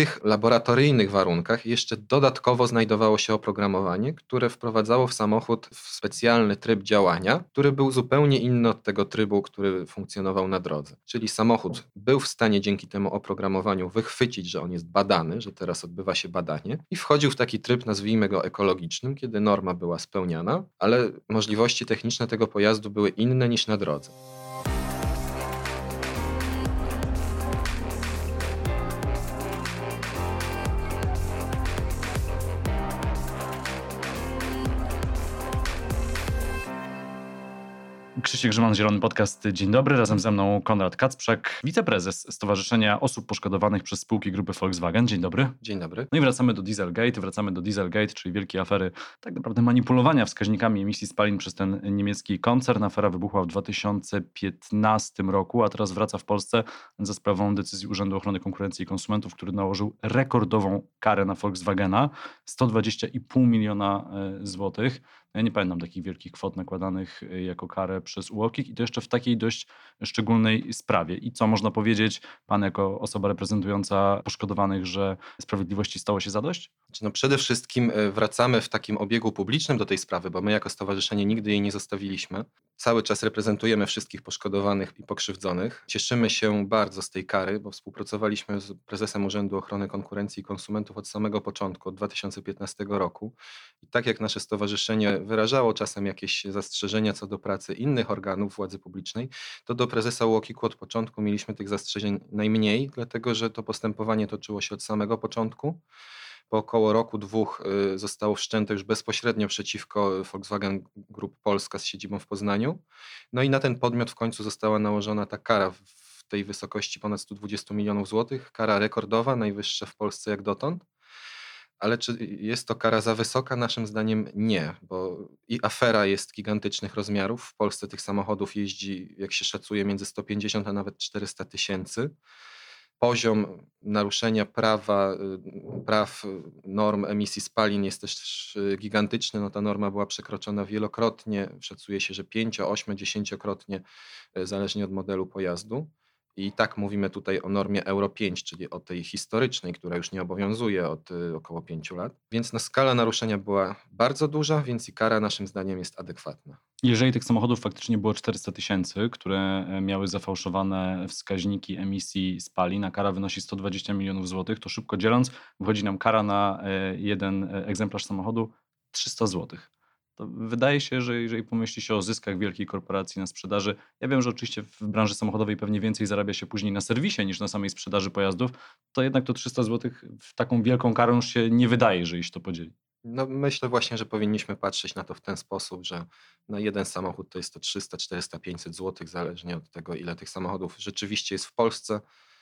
tych laboratoryjnych warunkach jeszcze dodatkowo znajdowało się oprogramowanie, które wprowadzało w samochód w specjalny tryb działania, który był zupełnie inny od tego trybu, który funkcjonował na drodze. Czyli samochód był w stanie dzięki temu oprogramowaniu wychwycić, że on jest badany, że teraz odbywa się badanie i wchodził w taki tryb, nazwijmy go ekologicznym, kiedy norma była spełniana, ale możliwości techniczne tego pojazdu były inne niż na drodze. Krzysiek Grzyman, Zielony Podcast. Dzień dobry. Razem ze mną Konrad Kacprzak, wiceprezes Stowarzyszenia Osób Poszkodowanych przez spółki grupy Volkswagen. Dzień dobry. Dzień dobry. No i wracamy do Dieselgate. Wracamy do Dieselgate, czyli wielkiej afery tak naprawdę manipulowania wskaźnikami emisji spalin przez ten niemiecki koncern. Afera wybuchła w 2015 roku, a teraz wraca w Polsce za sprawą decyzji Urzędu Ochrony Konkurencji i Konsumentów, który nałożył rekordową karę na Volkswagena 120,5 miliona e, złotych. Ja nie pamiętam takich wielkich kwot nakładanych y, jako karę przez UOKiK i to jeszcze w takiej dość szczególnej sprawie. I co można powiedzieć, pan jako osoba reprezentująca poszkodowanych, że sprawiedliwości stało się zadość? Znaczy, no przede wszystkim y, wracamy w takim obiegu publicznym do tej sprawy, bo my jako stowarzyszenie nigdy jej nie zostawiliśmy. Cały czas reprezentujemy wszystkich poszkodowanych i pokrzywdzonych. Cieszymy się bardzo z tej kary, bo współpracowaliśmy z prezesem Urzędu Ochrony Konkurencji i Konsumentów od samego początku, od 2015 roku. I tak jak nasze stowarzyszenie wyrażało czasem jakieś zastrzeżenia co do pracy innych organów władzy publicznej, to do prezesa UOKiK od początku mieliśmy tych zastrzeżeń najmniej, dlatego że to postępowanie toczyło się od samego początku. Po około roku, dwóch y, zostało wszczęte już bezpośrednio przeciwko Volkswagen Group Polska z siedzibą w Poznaniu. No i na ten podmiot w końcu została nałożona ta kara w tej wysokości ponad 120 milionów złotych. Kara rekordowa, najwyższa w Polsce jak dotąd. Ale czy jest to kara za wysoka? Naszym zdaniem nie, bo i afera jest gigantycznych rozmiarów. W Polsce tych samochodów jeździ, jak się szacuje, między 150 a nawet 400 tysięcy. Poziom naruszenia prawa, y, praw, y, norm emisji spalin jest też y, gigantyczny. No ta norma była przekroczona wielokrotnie. Szacuje się, że 5, 8, 10-krotnie, zależnie od modelu pojazdu. I tak mówimy tutaj o normie Euro 5, czyli o tej historycznej, która już nie obowiązuje od y, około 5 lat. Więc no, skala naruszenia była bardzo duża, więc i kara naszym zdaniem jest adekwatna. Jeżeli tych samochodów faktycznie było 400 tysięcy, które e, miały zafałszowane wskaźniki emisji spalin, a kara wynosi 120 milionów złotych, to szybko dzieląc, wychodzi nam kara na e, jeden e, egzemplarz samochodu 300 złotych wydaje się, że jeżeli pomyśli się o zyskach wielkiej korporacji na sprzedaży, ja wiem, że oczywiście w branży samochodowej pewnie więcej zarabia się później na serwisie niż na samej sprzedaży pojazdów, to jednak to 300 zł w taką wielką karę już się nie wydaje, że iść to podzieli. No myślę właśnie, że powinniśmy patrzeć na to w ten sposób, że na jeden samochód to jest to 300, 400, 500 zł, zależnie od tego, ile tych samochodów rzeczywiście jest w Polsce.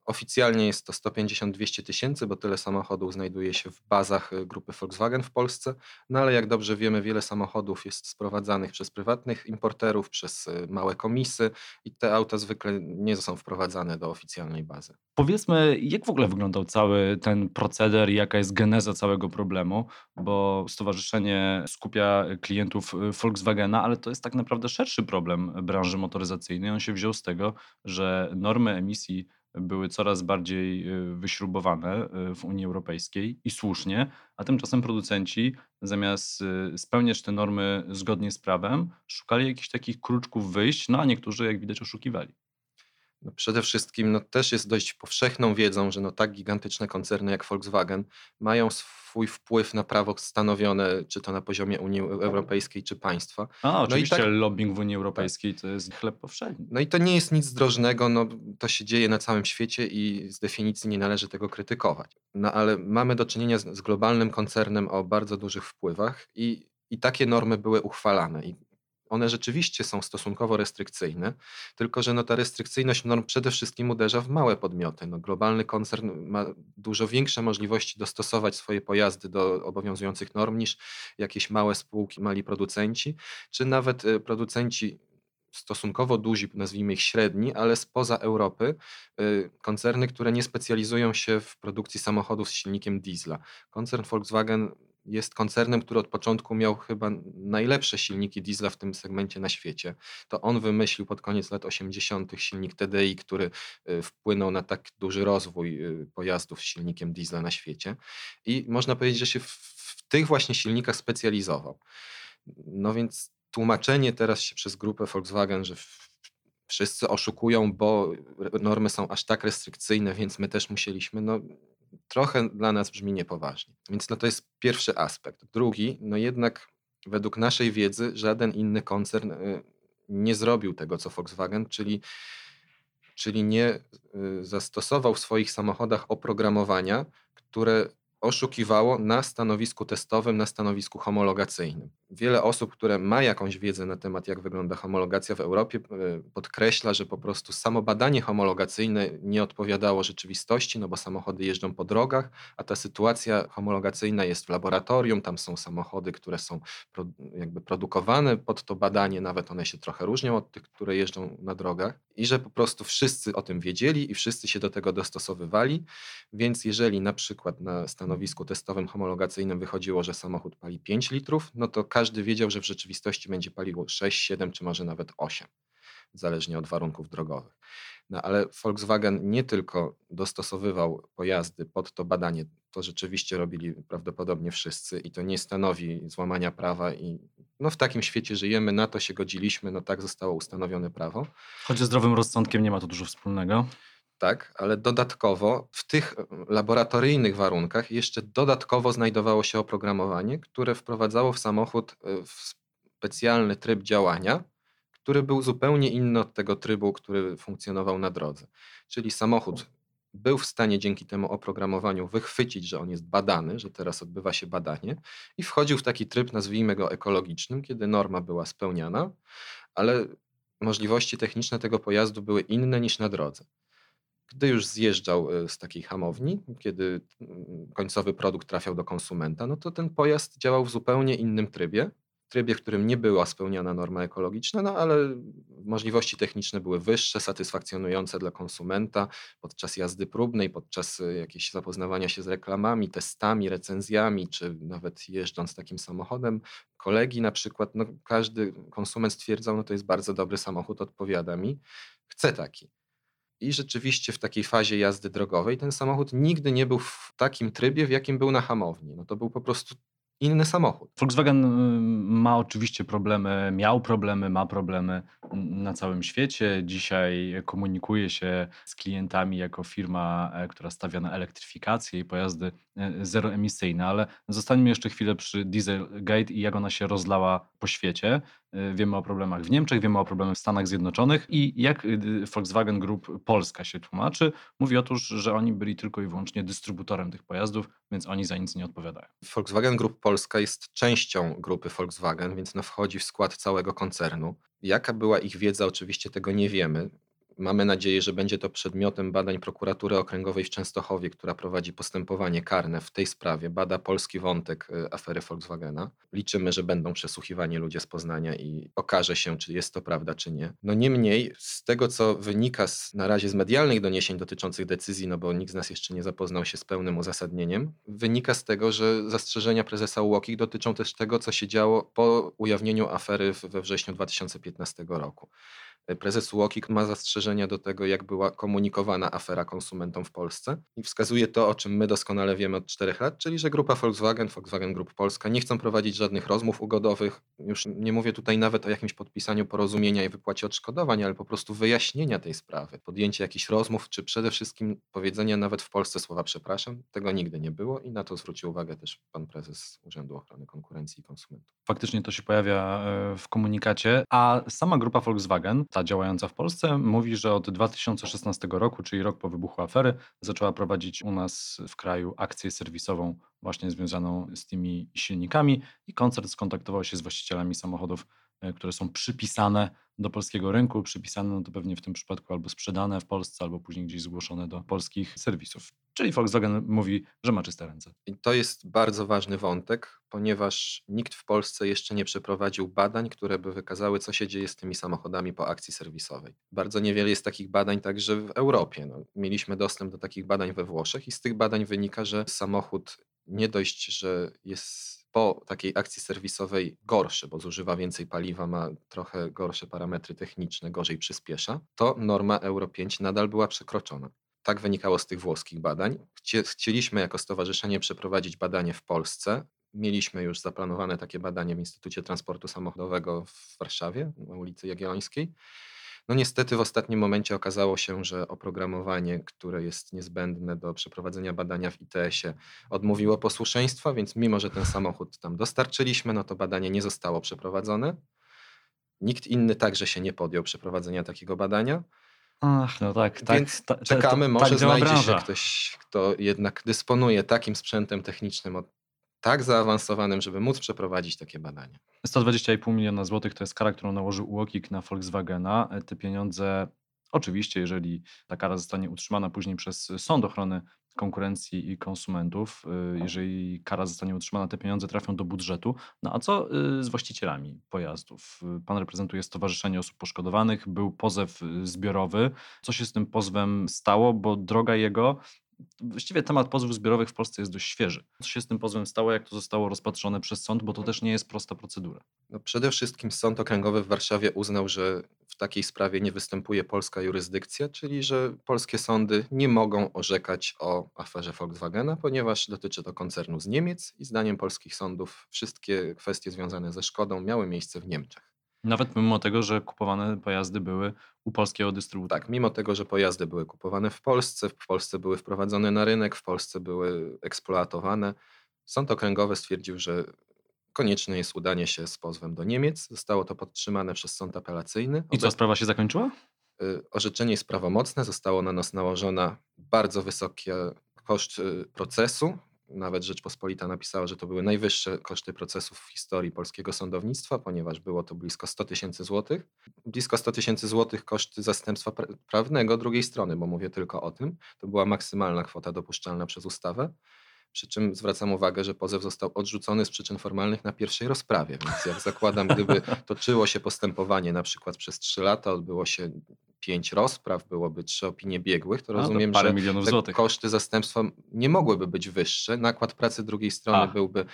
Oficjalnie jest to 150-200 tysięcy, bo tyle samochodów znajduje się w bazach y, grupy Volkswagen w Polsce. No ale jak dobrze wiemy, wiele samochodów jest sprowadzanych przez prywatnych importerów, przez y, małe komisy i te auta zwykle nie są wprowadzane do oficjalnej bazy. Powiedzmy, jak w ogóle wyglądał cały ten proceder i jaka jest geneza całego problemu, bo stowarzyszenie skupia klientów y, Volkswagena, ale to jest tak naprawdę szerszy problem branży motoryzacyjnej. On się wziął z tego, że normy emisji były coraz bardziej y, wyśrubowane y, w Unii Europejskiej i słusznie, a tymczasem producenci zamiast y, spełniać te normy zgodnie z prawem, szukali jakichś takich kruczków wyjść, no a niektórzy, jak widać, oszukiwali. No przede wszystkim no, też jest dość powszechną wiedzą, że no, tak gigantyczne koncerny jak Volkswagen mają swój wpływ na prawo stanowione, czy to na poziomie Unii Europejskiej, czy państwa. A, oczywiście no i tak, lobbying w Unii Europejskiej tak. to jest chleb powszedni. No i to nie jest nic zdrożnego, no, to się dzieje na całym świecie i z definicji nie należy tego krytykować. No ale mamy do czynienia z, z globalnym koncernem o bardzo dużych wpływach i i takie normy były uchwalane. I one rzeczywiście są stosunkowo restrykcyjne, tylko że no ta restrykcyjność norm przede wszystkim uderza w małe podmioty. No globalny koncern ma dużo większe możliwości dostosować swoje pojazdy do obowiązujących norm niż jakieś małe spółki, mali producenci, czy nawet y, producenci stosunkowo duzi, nazwijmy ich średni, ale spoza Europy, y, koncerny, które nie specjalizują się w produkcji samochodów z silnikiem diesla. Koncern Volkswagen jest koncernem, który od początku miał chyba najlepsze silniki diesla w tym segmencie na świecie. To on wymyślił pod koniec lat 80. silnik TDI, który y, wpłynął na tak duży rozwój y, pojazdów z silnikiem diesla na świecie. I można powiedzieć, że się w, w tych właśnie silnikach specjalizował. No więc tłumaczenie teraz się przez grupę Volkswagen, że wszyscy oszukują, bo normy są aż tak restrykcyjne, więc my też musieliśmy, no trochę dla nas brzmi niepoważnie. Więc no to jest pierwszy aspekt. Drugi, no jednak według naszej wiedzy żaden inny koncern y, nie zrobił tego, co Volkswagen, czyli, czyli nie y, zastosował w swoich samochodach oprogramowania, które oszukiwało na stanowisku testowym, na stanowisku homologacyjnym. Wiele osób, które ma jakąś wiedzę na temat, jak wygląda homologacja w Europie, e, podkreśla, że po prostu samo badanie homologacyjne nie odpowiadało rzeczywistości, no bo samochody jeżdżą po drogach, a ta sytuacja homologacyjna jest w laboratorium, tam są samochody, które są jakby produkowane pod to badanie, nawet one się trochę różnią od tych, które jeżdżą na drogach i że po prostu wszyscy o tym wiedzieli i wszyscy się do tego dostosowywali, więc jeżeli na przykład na stanowisku testowym homologacyjnym wychodziło, że samochód pali 5 litrów, no to każdy wiedział, że w rzeczywistości będzie paliło 6, 7 czy może nawet 8, zależnie od warunków drogowych. No ale Volkswagen nie tylko dostosowywał pojazdy pod to badanie, to rzeczywiście robili prawdopodobnie wszyscy i to nie stanowi złamania prawa i no w takim świecie żyjemy, na to się godziliśmy, no tak zostało ustanowione prawo. Choć ze zdrowym rozsądkiem nie ma to dużo wspólnego. Tak, ale dodatkowo w tych laboratoryjnych warunkach jeszcze dodatkowo znajdowało się oprogramowanie, które wprowadzało w samochód e, w specjalny tryb działania, który był zupełnie inny od tego trybu, który funkcjonował na drodze. Czyli samochód był w stanie dzięki temu oprogramowaniu wychwycić, że on jest badany, że teraz odbywa się badanie i wchodził w taki tryb, nazwijmy go ekologicznym, kiedy norma była spełniana, ale możliwości techniczne tego pojazdu były inne niż na drodze. Gdy już zjeżdżał e, z takiej hamowni, kiedy mm, końcowy produkt trafiał do konsumenta, no to ten pojazd działał w zupełnie innym trybie, trybie, w którym nie była spełniana norma ekologiczna, no ale możliwości techniczne były wyższe, satysfakcjonujące dla konsumenta podczas jazdy próbnej, podczas e, jakiegoś zapoznawania się z reklamami, testami, recenzjami, czy nawet jeżdżąc takim samochodem kolegi na przykład, no każdy konsument stwierdzał, no to jest bardzo dobry samochód, odpowiada mi, chcę taki. I rzeczywiście w takiej fazie jazdy drogowej ten samochód nigdy nie był w takim trybie, w jakim był na hamowni. No to był po prostu inny samochód. Volkswagen y, ma oczywiście problemy, miał problemy, ma problemy na całym świecie. Dzisiaj komunikuje się z klientami jako firma, e, która stawia na elektryfikację i pojazdy e, zeroemisyjne, ale zostańmy jeszcze chwilę przy Dieselgate i jak ona się rozlała po świecie. E, wiemy o problemach w Niemczech, wiemy o problemach w Stanach Zjednoczonych i jak y, Volkswagen Group Polska się tłumaczy. Mówi otóż, że oni byli tylko i wyłącznie dystrybutorem tych pojazdów, więc oni za nic nie odpowiadają. Volkswagen Group Polska jest częścią grupy Volkswagen, więc no wchodzi w skład całego koncernu. Jaka była ich wiedza, oczywiście tego nie wiemy. Mamy nadzieję, że będzie to przedmiotem badań prokuratury okręgowej w Częstochowie, która prowadzi postępowanie karne w tej sprawie, bada polski wątek y, afery Volkswagena. Liczymy, że będą przesłuchiwani ludzie z Poznania i okaże się, czy jest to prawda, czy nie. No niemniej, z tego co wynika z, na razie z medialnych doniesień dotyczących decyzji, no bo nikt z nas jeszcze nie zapoznał się z pełnym uzasadnieniem, wynika z tego, że zastrzeżenia prezesa UOKiK dotyczą też tego, co się działo po ujawnieniu afery we wrześniu 2015 roku. Prezes UOKiK ma zastrzeżenia do tego, jak była komunikowana afera konsumentom w Polsce i wskazuje to, o czym my doskonale wiemy od czterech lat, czyli że grupa Volkswagen, Volkswagen Group Polska nie chcą prowadzić żadnych rozmów ugodowych. Już nie mówię tutaj nawet o jakimś podpisaniu porozumienia i wypłacie odszkodowań, ale po prostu wyjaśnienia tej sprawy, podjęcie jakichś rozmów, czy przede wszystkim powiedzenia nawet w Polsce słowa przepraszam. Tego nigdy nie było i na to zwrócił uwagę też pan prezes Urzędu Ochrony Konkurencji i Konsumentów. Faktycznie to się pojawia e, w komunikacie, a sama grupa Volkswagen, ta działająca w Polsce, mówi, że od 2016 roku, czyli rok po wybuchu afery, zaczęła prowadzić u nas w kraju akcję serwisową właśnie związaną z tymi silnikami i koncert skontaktował się z właścicielami samochodów, e, które są przypisane do polskiego rynku, przypisane no to pewnie w tym przypadku albo sprzedane w Polsce, albo później gdzieś zgłoszone do polskich serwisów. Czyli Volkswagen mówi, że ma czyste ręce. I to jest bardzo ważny wątek, ponieważ nikt w Polsce jeszcze nie przeprowadził badań, które by wykazały, co się dzieje z tymi samochodami po akcji serwisowej. Bardzo niewiele jest takich badań także w Europie. No, mieliśmy dostęp do takich badań we Włoszech i z tych badań wynika, że samochód nie dość, że jest po takiej akcji serwisowej gorszy, bo zużywa więcej paliwa, ma trochę gorsze parametry techniczne, gorzej przyspiesza, to norma Euro 5 nadal była przekroczona. Tak wynikało z tych włoskich badań. Chcieliśmy jako stowarzyszenie przeprowadzić badanie w Polsce. Mieliśmy już zaplanowane takie badanie w Instytucie Transportu Samochodowego w Warszawie, na ulicy Jagiellońskiej. No niestety w ostatnim momencie okazało się, że oprogramowanie, które jest niezbędne do przeprowadzenia badania w ITS-ie, odmówiło posłuszeństwa, więc mimo, że ten samochód tam dostarczyliśmy, no to badanie nie zostało przeprowadzone. Nikt inny także się nie podjął przeprowadzenia takiego badania. Ach, no tak, tak. Więc czekamy, może tak znajdzie się ktoś, kto jednak dysponuje takim sprzętem technicznym od tak zaawansowanym, żeby móc przeprowadzić takie badania. 120,5 miliona złotych to jest kara, którą nałożył UOKiK na Volkswagena. Te pieniądze, oczywiście, jeżeli ta kara zostanie utrzymana później przez Sąd Ochrony Konkurencji i Konsumentów, y, jeżeli kara zostanie utrzymana, te pieniądze trafią do budżetu. No a co y, z właścicielami pojazdów? Pan reprezentuje Stowarzyszenie Osób Poszkodowanych, był pozew zbiorowy. Co się z tym pozwem stało, bo droga jego Właściwie temat pozwów zbiorowych w Polsce jest dość świeży. Co się z tym pozwem stało, jak to zostało rozpatrzone przez sąd, bo to też nie jest prosta procedura. No przede wszystkim Sąd Okręgowy w Warszawie uznał, że w takiej sprawie nie występuje polska jurysdykcja, czyli że polskie sądy nie mogą orzekać o aferze Volkswagena, ponieważ dotyczy to koncernu z Niemiec i zdaniem polskich sądów wszystkie kwestie związane ze szkodą miały miejsce w Niemczech. Nawet mimo tego, że kupowane pojazdy były u polskiego dystrybutora. Tak, mimo tego, że pojazdy były kupowane w Polsce, w Polsce były wprowadzone na rynek, w Polsce były eksploatowane, Sąd Okręgowy stwierdził, że konieczne jest udanie się z pozwem do Niemiec. Zostało to podtrzymane przez sąd apelacyjny. I co, sprawa się zakończyła? Y, orzeczenie jest prawomocne, zostało na nas nałożona bardzo wysoki koszt y, procesu, nawet Rzeczpospolita napisała, że to były najwyższe koszty procesów w historii polskiego sądownictwa, ponieważ było to blisko 100 tysięcy złotych. Blisko 100 tysięcy złotych koszty zastępstwa prawnego drugiej strony, bo mówię tylko o tym. To była maksymalna kwota dopuszczalna przez ustawę. Przy czym zwracam uwagę, że pozew został odrzucony z przyczyn formalnych na pierwszej rozprawie. Więc jak zakładam, gdyby toczyło się postępowanie na przykład przez 3 lata, odbyło się pięć rozpraw, byłoby trzy opinie biegłych, to rozumiem, to że te koszty zastępstwa nie mogłyby być wyższe. Nakład pracy drugiej strony a. byłby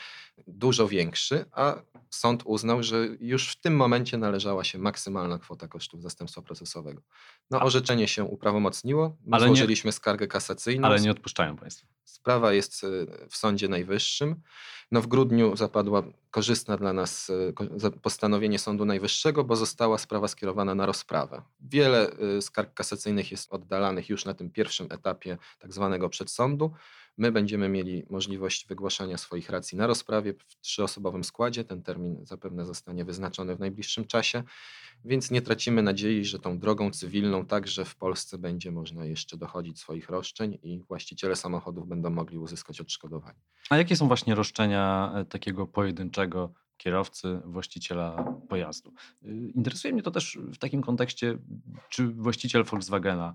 dużo większy, a sąd uznał, że już w tym momencie należała się maksymalna kwota kosztów zastępstwa procesowego. No, a. orzeczenie się uprawomocniło. My ale złożyliśmy nie, skargę kasacyjną. Ale nie odpuszczają Państwo. Sprawa jest y, w Sądzie Najwyższym. No w grudniu zapadła korzystna dla nas y, postanowienie Sądu Najwyższego, bo została sprawa skierowana na rozprawę. Wiele y, skarg kasacyjnych jest oddalanych już na tym pierwszym etapie tak zwanego przedsądu. My będziemy mieli możliwość wygłaszania swoich racji na rozprawie w trzyosobowym składzie. Ten termin zapewne zostanie wyznaczony w najbliższym czasie, więc nie tracimy nadziei, że tą drogą cywilną także w Polsce będzie można jeszcze dochodzić swoich roszczeń i właściciele samochodów będą mogli uzyskać odszkodowanie. A jakie są właśnie roszczenia e, takiego pojedynczego tego kierowcy, właściciela pojazdu. Y, interesuje mnie to też w takim kontekście, czy właściciel Volkswagena,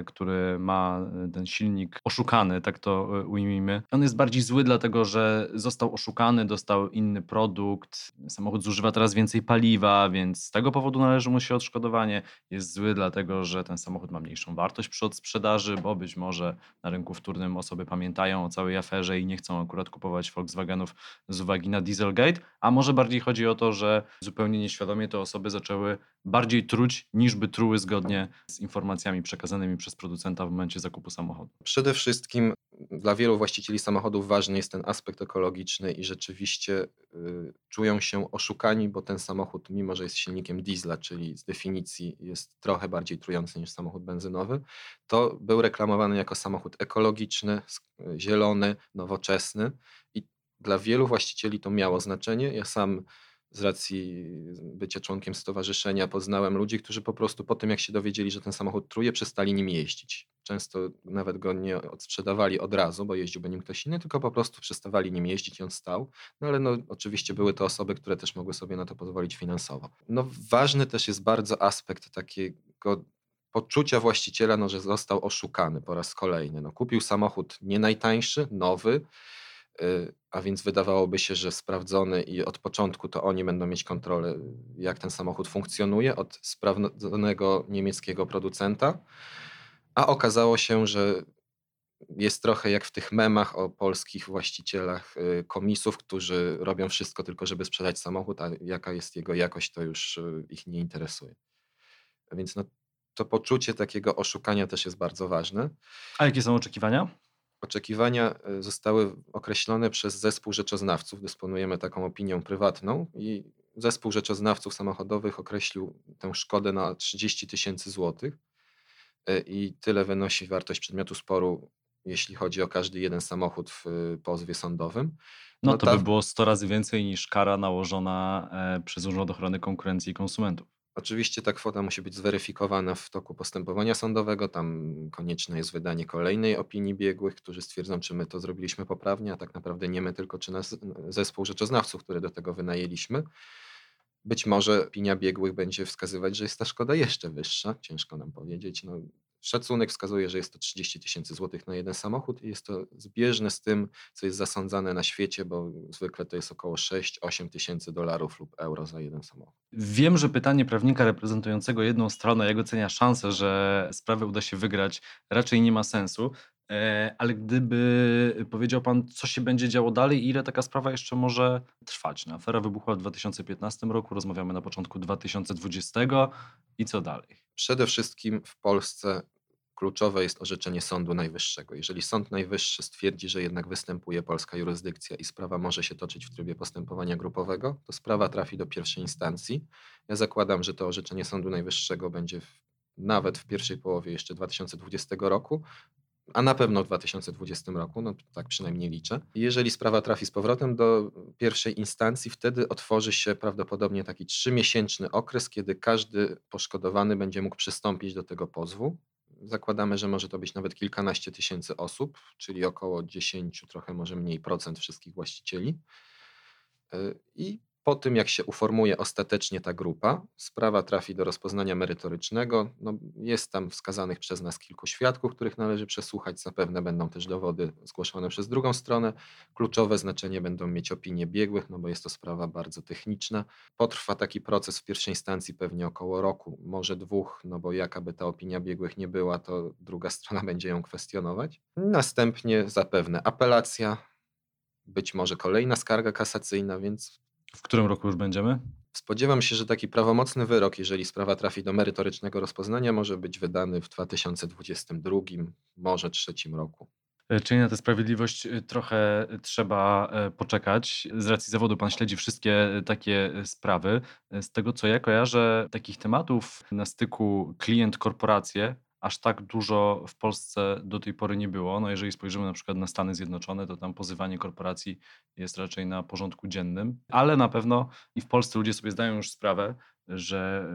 y, który ma y, ten silnik oszukany, tak to ujmijmy, on jest bardziej zły dlatego, że został oszukany, dostał inny produkt, samochód zużywa teraz więcej paliwa, więc z tego powodu należy mu się odszkodowanie. Jest zły dlatego, że ten samochód ma mniejszą wartość przy odsprzedaży, bo być może na rynku wtórnym osoby pamiętają o całej aferze i nie chcą akurat kupować Volkswagenów z uwagi na Dieselgate, a może bardziej chodzi o to, że zupełnie nieświadomie te osoby zaczęły bardziej truć, niż by truły zgodnie z informacjami przekazanymi przez producenta w momencie zakupu samochodu. Przede wszystkim dla wielu właścicieli samochodów ważny jest ten aspekt ekologiczny i rzeczywiście y, czują się oszukani, bo ten samochód, mimo że jest silnikiem diesla, czyli z definicji jest trochę bardziej trujący niż samochód benzynowy, to był reklamowany jako samochód ekologiczny, zielony, nowoczesny i dla wielu właścicieli to miało znaczenie. Ja sam z racji bycia członkiem stowarzyszenia poznałem ludzi, którzy po prostu po tym, jak się dowiedzieli, że ten samochód truje, przestali nim jeździć. Często nawet go nie odsprzedawali od razu, bo jeździłby nim ktoś inny, tylko po prostu przestawali nim jeździć i on stał. No ale no, oczywiście były to osoby, które też mogły sobie na to pozwolić finansowo. No ważny też jest bardzo aspekt takiego poczucia właściciela, no, że został oszukany po raz kolejny. No, kupił samochód nie najtańszy, nowy, a więc wydawałoby się, że sprawdzony i od początku to oni będą mieć kontrolę, jak ten samochód funkcjonuje od sprawdzonego niemieckiego producenta, a okazało się, że jest trochę jak w tych memach o polskich właścicielach y, komisów, którzy robią wszystko tylko, żeby sprzedać samochód, a jaka jest jego jakość, to już y, ich nie interesuje. Więc no, to poczucie takiego oszukania też jest bardzo ważne. A jakie są oczekiwania? Oczekiwania y, zostały określone przez zespół rzeczoznawców. Dysponujemy taką opinią prywatną i zespół rzeczoznawców samochodowych określił tę szkodę na 30 tysięcy złotych i tyle wynosi wartość przedmiotu sporu jeśli chodzi o każdy jeden samochód w y, pozwie sądowym. No, no to ta... by było 100 razy więcej niż kara nałożona e, przez Urząd Ochrony Konkurencji i Konsumentów. Oczywiście ta kwota musi być zweryfikowana w toku postępowania sądowego. Tam konieczne jest wydanie kolejnej opinii biegłych, którzy stwierdzą, czy my to zrobiliśmy poprawnie, a tak naprawdę nie my, tylko czy nas zespół rzeczoznawców, który do tego wynajęliśmy. Być może opinia biegłych będzie wskazywać, że jest ta szkoda jeszcze wyższa. Ciężko nam powiedzieć. No, Szacunek wskazuje, że jest to 30 tysięcy złotych na jeden samochód i jest to zbieżne z tym, co jest zasądzane na świecie, bo zwykle to jest około 6-8 tysięcy dolarów lub euro za jeden samochód. Wiem, że pytanie prawnika reprezentującego jedną stronę, jak ocenia szansę, że sprawę uda się wygrać, raczej nie ma sensu. E, ale gdyby powiedział Pan, co się będzie działo dalej i ile taka sprawa jeszcze może trwać? No, afera wybuchła w 2015 roku, rozmawiamy na początku 2020 i co dalej? Przede wszystkim w Polsce kluczowe jest orzeczenie Sądu Najwyższego. Jeżeli Sąd Najwyższy stwierdzi, że jednak występuje polska jurysdykcja i sprawa może się toczyć w trybie postępowania grupowego, to sprawa trafi do pierwszej instancji. Ja zakładam, że to orzeczenie Sądu Najwyższego będzie w, nawet w pierwszej połowie jeszcze 2020 roku, a na pewno w 2020 roku, no tak przynajmniej liczę. Jeżeli sprawa trafi z powrotem do pierwszej instancji, wtedy otworzy się prawdopodobnie taki trzymiesięczny okres, kiedy każdy poszkodowany będzie mógł przystąpić do tego pozwu. Zakładamy, że może to być nawet kilkanaście tysięcy osób, czyli około 10, trochę może mniej procent wszystkich właścicieli. Y, I po tym, jak się uformuje ostatecznie ta grupa, sprawa trafi do rozpoznania merytorycznego. No, jest tam wskazanych przez nas kilku świadków, których należy przesłuchać. Zapewne będą też dowody zgłoszone przez drugą stronę. Kluczowe znaczenie będą mieć opinie biegłych, no bo jest to sprawa bardzo techniczna. Potrwa taki proces w pierwszej instancji pewnie około roku, może dwóch, no bo jaka by ta opinia biegłych nie była, to druga strona będzie ją kwestionować. Następnie zapewne apelacja, być może kolejna skarga kasacyjna, więc w którym roku już będziemy? Spodziewam się, że taki prawomocny wyrok, jeżeli sprawa trafi do merytorycznego rozpoznania, może być wydany w 2022, może trzecim roku. E, czyli na tę sprawiedliwość e, trochę trzeba e, poczekać. Z racji zawodu pan śledzi wszystkie takie sprawy. Z tego co ja kojarzę, takich tematów na styku klient-korporacje aż tak dużo w Polsce do tej pory nie było. No jeżeli spojrzymy na przykład na Stany Zjednoczone, to tam pozywanie korporacji jest raczej na porządku dziennym, ale na pewno i w Polsce ludzie sobie zdają już sprawę, że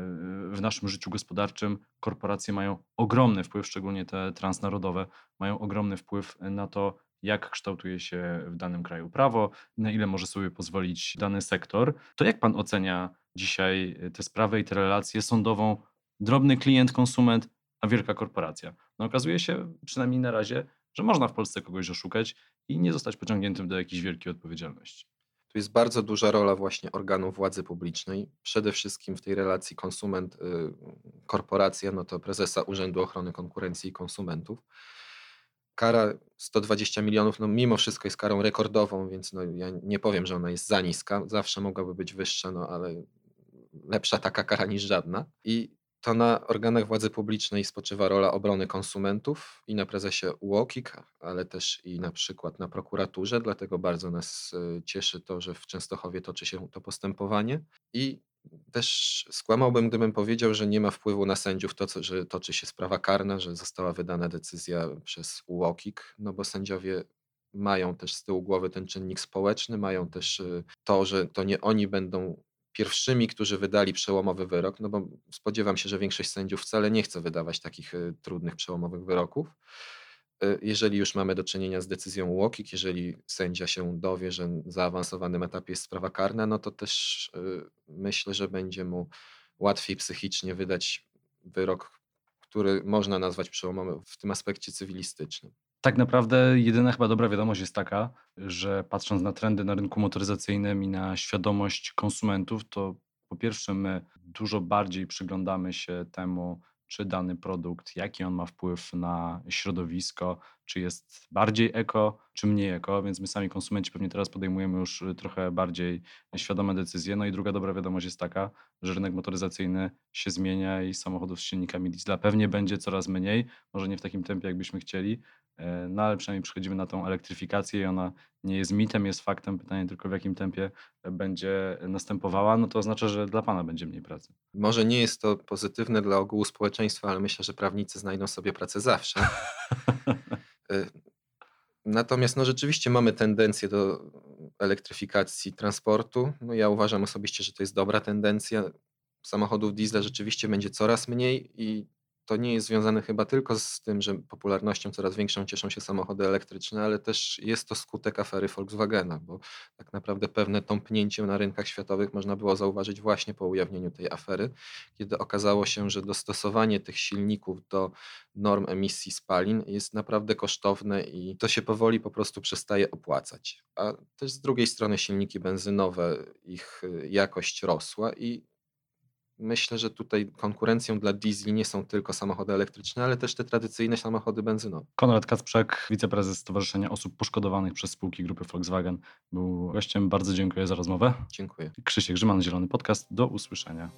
y, w naszym życiu gospodarczym korporacje mają ogromny wpływ, szczególnie te transnarodowe, mają ogromny wpływ na to, jak kształtuje się w danym kraju prawo, na ile może sobie pozwolić dany sektor. To jak pan ocenia dzisiaj tę sprawę i tę relację sądową drobny klient, konsument a wielka korporacja. No okazuje się, przynajmniej na razie, że można w Polsce kogoś oszukać i nie zostać pociągniętym do jakiejś wielkiej odpowiedzialności. Tu jest bardzo duża rola właśnie organów władzy publicznej. Przede wszystkim w tej relacji konsument-korporacja, y, no to prezesa Urzędu Ochrony Konkurencji i Konsumentów. Kara 120 milionów, no mimo wszystko jest karą rekordową, więc no ja nie powiem, że ona jest za niska. Zawsze mogłaby być wyższa, no ale lepsza taka kara niż żadna. I to na organach władzy publicznej spoczywa rola obrony konsumentów i na prezesie UOKiK, ale też i na przykład na prokuraturze, dlatego bardzo nas e, cieszy to, że w Częstochowie toczy się to postępowanie. I też skłamałbym, gdybym powiedział, że nie ma wpływu na sędziów to, że toczy się sprawa karna, że została wydana decyzja przez UOKiK, no bo sędziowie mają też z tyłu głowy ten czynnik społeczny, mają też e, to, że to nie oni będą pierwszymi, którzy wydali przełomowy wyrok, no bo spodziewam się, że większość sędziów wcale nie chce wydawać takich y, trudnych, przełomowych wyroków. Y, jeżeli już mamy do czynienia z decyzją UOKiK, jeżeli sędzia się dowie, że na zaawansowanym etapie jest sprawa karna, no to też y, myślę, że będzie mu łatwiej psychicznie wydać wyrok, który można nazwać przełomowym w tym aspekcie cywilistycznym. Tak naprawdę jedyna chyba dobra wiadomość jest taka, że patrząc na trendy na rynku motoryzacyjnym i na świadomość konsumentów, to po pierwsze my dużo bardziej przyglądamy się temu, czy dany produkt, jaki on ma wpływ na środowisko, czy jest bardziej eko, czy mniej eko, więc my sami konsumenci pewnie teraz podejmujemy już trochę bardziej świadome decyzje. No i druga dobra wiadomość jest taka, że rynek motoryzacyjny się zmienia i samochodów z silnikami diesla pewnie będzie coraz mniej, może nie w takim tempie, jakbyśmy chcieli, no ale przynajmniej przechodzimy na tą elektryfikację i ona nie jest mitem, jest faktem. Pytanie tylko w jakim tempie będzie następowała, no to oznacza, że dla Pana będzie mniej pracy. Może nie jest to pozytywne dla ogółu społeczeństwa, ale myślę, że prawnicy znajdą sobie pracę zawsze. Y, natomiast no, rzeczywiście mamy tendencję do elektryfikacji transportu. No, ja uważam osobiście, że to jest dobra tendencja. Samochodów diesla rzeczywiście będzie coraz mniej i to nie jest związane chyba tylko z tym, że popularnością coraz większą cieszą się samochody elektryczne, ale też jest to skutek afery Volkswagena, bo tak naprawdę pewne tąpnięcie na rynkach światowych można było zauważyć właśnie po ujawnieniu tej afery, kiedy okazało się, że dostosowanie tych silników do norm emisji spalin jest naprawdę kosztowne i to się powoli po prostu przestaje opłacać. A też z drugiej strony silniki benzynowe, ich y, jakość rosła i Myślę, że tutaj konkurencją dla diesli nie są tylko samochody elektryczne, ale też te tradycyjne samochody benzynowe. Konrad Kacprzak, wiceprezes Stowarzyszenia Osób Poszkodowanych przez spółki grupy Volkswagen, był gościem. Bardzo dziękuję za rozmowę. Dziękuję. Krzysiek Grzyman, Zielony Podcast. Do usłyszenia.